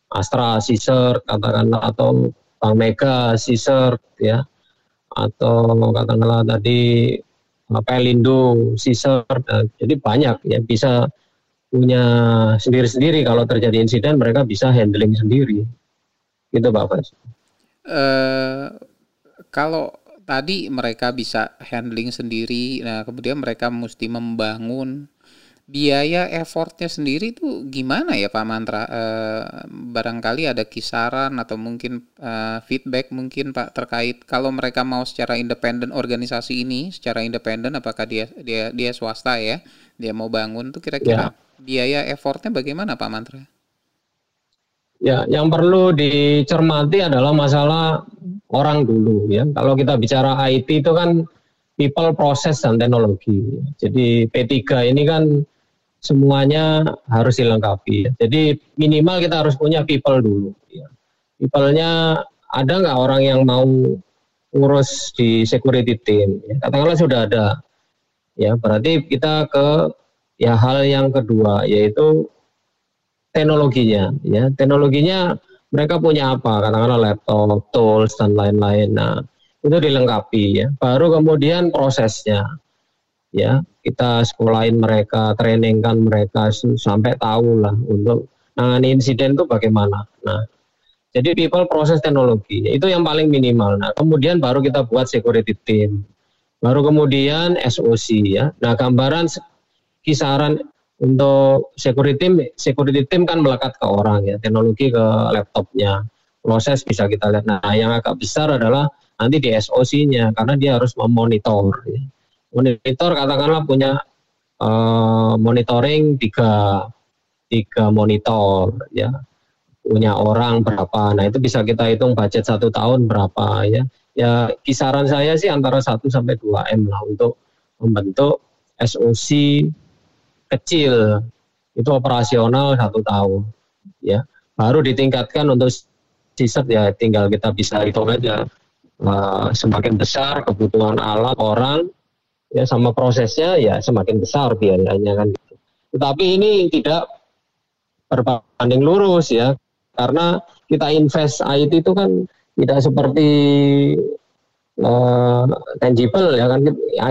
Astra, Caesar, katakanlah atau Bank Mega, Caesar ya atau katakanlah tadi Pelindo, Caesar. Nah, jadi banyak ya bisa punya sendiri-sendiri kalau terjadi insiden mereka bisa handling sendiri. Gitu Pak Fas. Uh, kalau tadi mereka bisa handling sendiri, nah kemudian mereka mesti membangun biaya effortnya sendiri tuh gimana ya Pak Mantra? E, barangkali ada kisaran atau mungkin e, feedback mungkin Pak terkait kalau mereka mau secara independen organisasi ini secara independen apakah dia dia dia swasta ya dia mau bangun tuh kira-kira ya. biaya effortnya bagaimana Pak Mantra? Ya, yang perlu dicermati adalah masalah orang dulu ya. Kalau kita bicara IT itu kan people, process dan teknologi. Jadi P3 ini kan semuanya harus dilengkapi. Jadi minimal kita harus punya people dulu. Ya. People-nya ada nggak orang yang mau ngurus di security team? Ya, katakanlah sudah ada. Ya, berarti kita ke ya hal yang kedua yaitu teknologinya ya. Teknologinya mereka punya apa? Katakanlah laptop tools dan lain-lain. Nah itu dilengkapi ya. Baru kemudian prosesnya ya. Kita sekolahin mereka trainingkan mereka sampai tahu lah untuk nangani insiden itu bagaimana. Nah jadi people proses teknologi itu yang paling minimal. Nah kemudian baru kita buat security team. Baru kemudian SOC ya. Nah gambaran kisaran untuk security team, security team kan melekat ke orang ya, teknologi ke laptopnya, proses bisa kita lihat. Nah, yang agak besar adalah nanti di SOC-nya karena dia harus memonitor. Ya. Monitor katakanlah punya uh, monitoring tiga tiga monitor ya punya orang berapa. Nah itu bisa kita hitung budget satu tahun berapa ya. Ya kisaran saya sih antara 1 sampai 2 m lah untuk membentuk SOC kecil. Itu operasional satu tahun ya. Baru ditingkatkan untuk sisat ya. Tinggal kita bisa hitung aja. Semakin besar kebutuhan alat orang ya sama prosesnya ya semakin besar biayanya kan. Tetapi ini tidak berbanding lurus ya. Karena kita invest IT itu kan tidak seperti uh, tangible ya kan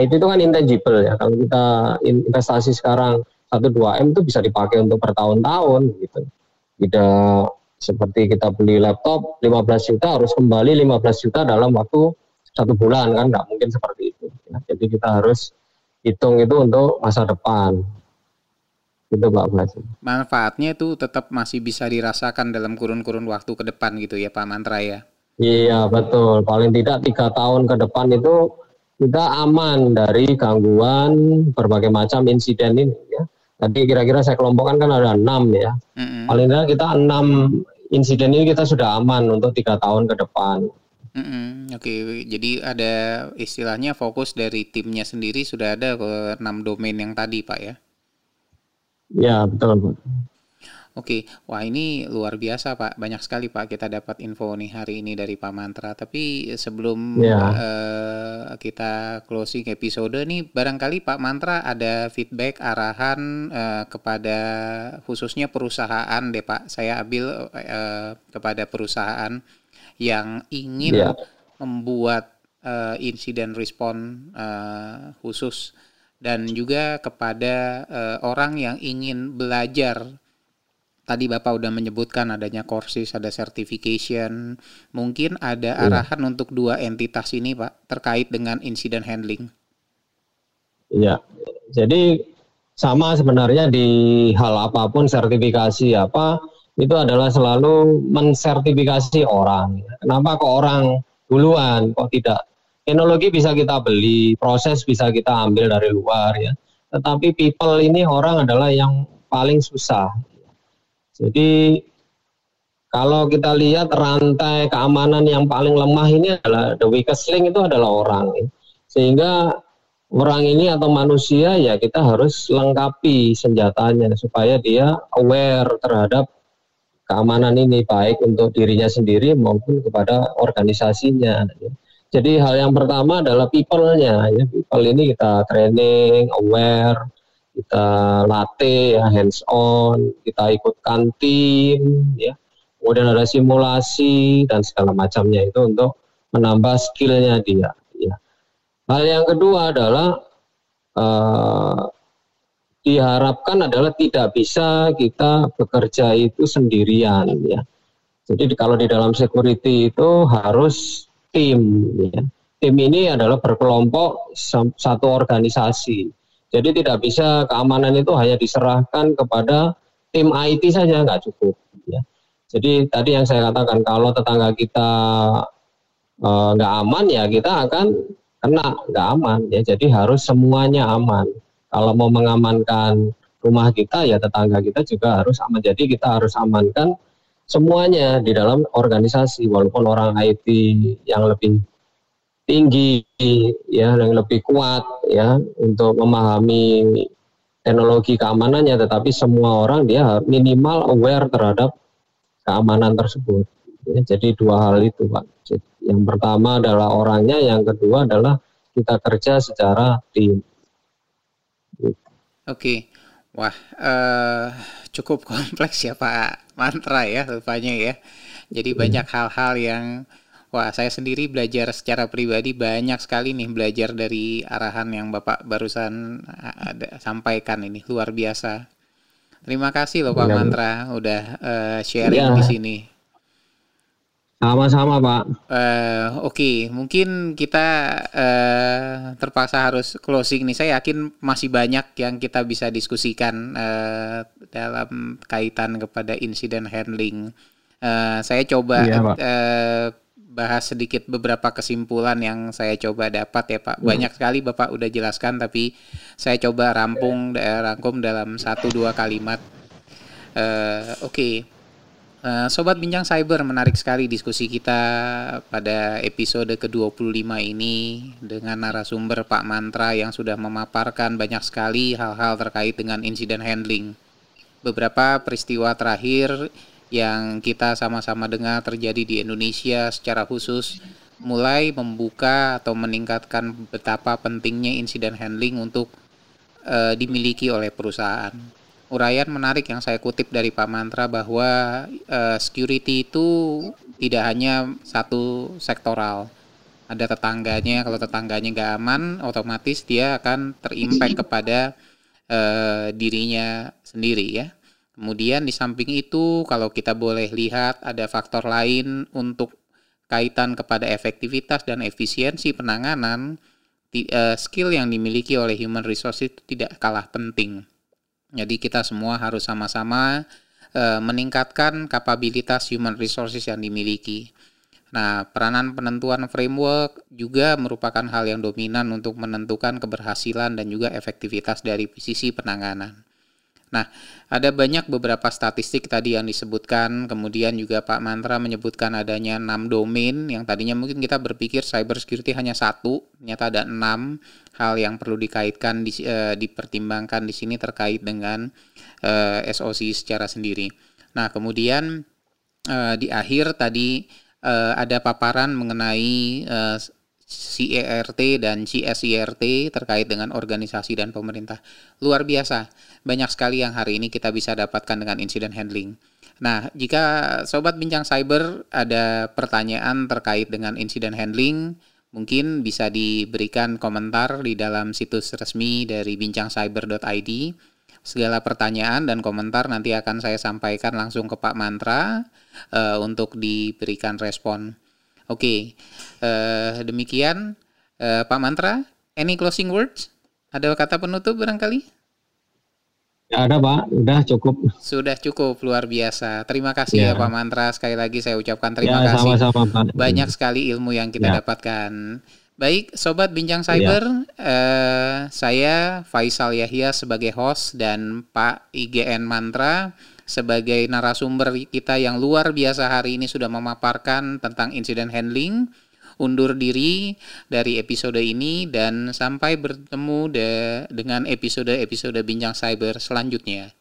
IT itu kan intangible ya kalau kita investasi sekarang satu dua m itu bisa dipakai untuk bertahun-tahun gitu tidak seperti kita beli laptop 15 juta harus kembali 15 juta dalam waktu satu bulan kan nggak mungkin seperti itu ya. jadi kita harus hitung itu untuk masa depan gitu Pak Blas. Manfaatnya itu tetap masih bisa dirasakan dalam kurun-kurun waktu ke depan gitu ya Pak Mantra ya. Iya betul, paling tidak tiga tahun ke depan itu kita aman dari gangguan berbagai macam insiden ini ya. Tadi kira-kira saya kelompokkan kan ada enam ya. Mm-hmm. Paling tidak kita enam insiden ini kita sudah aman untuk tiga tahun ke depan. Mm-hmm. Oke, jadi ada istilahnya fokus dari timnya sendiri sudah ada ke enam domain yang tadi Pak ya? Ya betul. Oke, wah ini luar biasa Pak. Banyak sekali Pak kita dapat info nih hari ini dari Pak Mantra. Tapi sebelum ya. uh, kita closing episode nih, barangkali Pak Mantra ada feedback arahan uh, kepada khususnya perusahaan deh Pak. Saya ambil uh, kepada perusahaan yang ingin ya. membuat uh, insiden respon uh, khusus dan juga kepada uh, orang yang ingin belajar tadi Bapak udah menyebutkan adanya courses, ada certification. Mungkin ada iya. arahan hmm. untuk dua entitas ini, Pak, terkait dengan incident handling. Iya. Jadi sama sebenarnya di hal apa pun sertifikasi apa itu adalah selalu mensertifikasi orang. Kenapa kok orang duluan kok tidak? Teknologi bisa kita beli, proses bisa kita ambil dari luar ya. Tetapi people ini orang adalah yang paling susah jadi kalau kita lihat rantai keamanan yang paling lemah ini adalah the weakest link itu adalah orang. Sehingga orang ini atau manusia ya kita harus lengkapi senjatanya supaya dia aware terhadap keamanan ini baik untuk dirinya sendiri maupun kepada organisasinya. Jadi hal yang pertama adalah people-nya ya. People ini kita training, aware, kita latih ya hands on, kita ikutkan tim ya. Kemudian ada simulasi dan segala macamnya itu untuk menambah skillnya dia ya. Hal yang kedua adalah uh, diharapkan adalah tidak bisa kita bekerja itu sendirian ya. Jadi kalau di dalam security itu harus tim ya. Tim ini adalah berkelompok satu organisasi jadi tidak bisa keamanan itu hanya diserahkan kepada tim IT saja nggak cukup. Ya. Jadi tadi yang saya katakan kalau tetangga kita eh, nggak aman ya kita akan kena nggak aman ya. Jadi harus semuanya aman. Kalau mau mengamankan rumah kita ya tetangga kita juga harus aman. Jadi kita harus amankan semuanya di dalam organisasi walaupun orang IT yang lebih tinggi ya yang lebih kuat ya untuk memahami teknologi keamanannya tetapi semua orang dia minimal aware terhadap keamanan tersebut. Ya, jadi dua hal itu Pak. Yang pertama adalah orangnya yang kedua adalah kita kerja secara tim. Oke. Wah uh, cukup kompleks ya Pak mantra ya rupanya ya. Jadi hmm. banyak hal-hal yang Wah, saya sendiri belajar secara pribadi banyak sekali nih belajar dari arahan yang Bapak barusan ada, sampaikan ini luar biasa. Terima kasih loh Pak ya. Mantra udah uh, sharing ya. di sini. Sama-sama Pak. Uh, Oke, okay. mungkin kita uh, terpaksa harus closing nih. Saya yakin masih banyak yang kita bisa diskusikan uh, dalam kaitan kepada insiden handling. Uh, saya coba ya, uh, bahas sedikit beberapa kesimpulan yang saya coba dapat ya Pak. Hmm. Banyak sekali Bapak udah jelaskan tapi saya coba rampung rangkum dalam satu dua kalimat. Uh, Oke. Okay. Uh, eh, Sobat Bincang Cyber menarik sekali diskusi kita pada episode ke-25 ini dengan narasumber Pak Mantra yang sudah memaparkan banyak sekali hal-hal terkait dengan insiden handling. Beberapa peristiwa terakhir yang kita sama-sama dengar terjadi di Indonesia secara khusus mulai membuka atau meningkatkan betapa pentingnya insiden handling untuk uh, dimiliki oleh perusahaan. Uraian menarik yang saya kutip dari Pak Mantra bahwa uh, security itu tidak hanya satu sektoral. Ada tetangganya, kalau tetangganya nggak aman, otomatis dia akan terimpact kepada uh, dirinya sendiri ya. Kemudian di samping itu kalau kita boleh lihat ada faktor lain untuk kaitan kepada efektivitas dan efisiensi penanganan eh, skill yang dimiliki oleh human resources itu tidak kalah penting. Jadi kita semua harus sama-sama uh, meningkatkan kapabilitas human resources yang dimiliki. Nah, peranan penentuan framework juga merupakan hal yang dominan untuk menentukan keberhasilan dan juga efektivitas dari sisi penanganan. Nah, ada banyak beberapa statistik tadi yang disebutkan, kemudian juga Pak Mantra menyebutkan adanya enam domain yang tadinya mungkin kita berpikir cyber security hanya satu, ternyata ada enam hal yang perlu dikaitkan, di, uh, dipertimbangkan di sini terkait dengan uh, eh, SOC secara sendiri. Nah, kemudian uh, di akhir tadi uh, ada paparan mengenai uh, CERT dan CSIRT terkait dengan organisasi dan pemerintah. Luar biasa, banyak sekali yang hari ini kita bisa dapatkan dengan insiden handling. Nah, jika sobat bincang cyber ada pertanyaan terkait dengan insiden handling, mungkin bisa diberikan komentar di dalam situs resmi dari bincangcyber.id. segala pertanyaan dan komentar nanti akan saya sampaikan langsung ke Pak Mantra uh, untuk diberikan respon. Oke, okay. uh, demikian uh, Pak Mantra. Any closing words? Ada kata penutup barangkali? Ya ada Pak, udah cukup. Sudah cukup, luar biasa. Terima kasih ya, ya Pak Mantra. Sekali lagi saya ucapkan terima ya, kasih. Sama-sama Pak. Banyak sekali ilmu yang kita ya. dapatkan. Baik, Sobat Bincang Cyber, ya. eh, saya Faisal Yahya sebagai host dan Pak IGN Mantra sebagai narasumber kita yang luar biasa hari ini sudah memaparkan tentang insiden handling undur diri dari episode ini dan sampai bertemu de dengan episode-episode Bincang Cyber selanjutnya.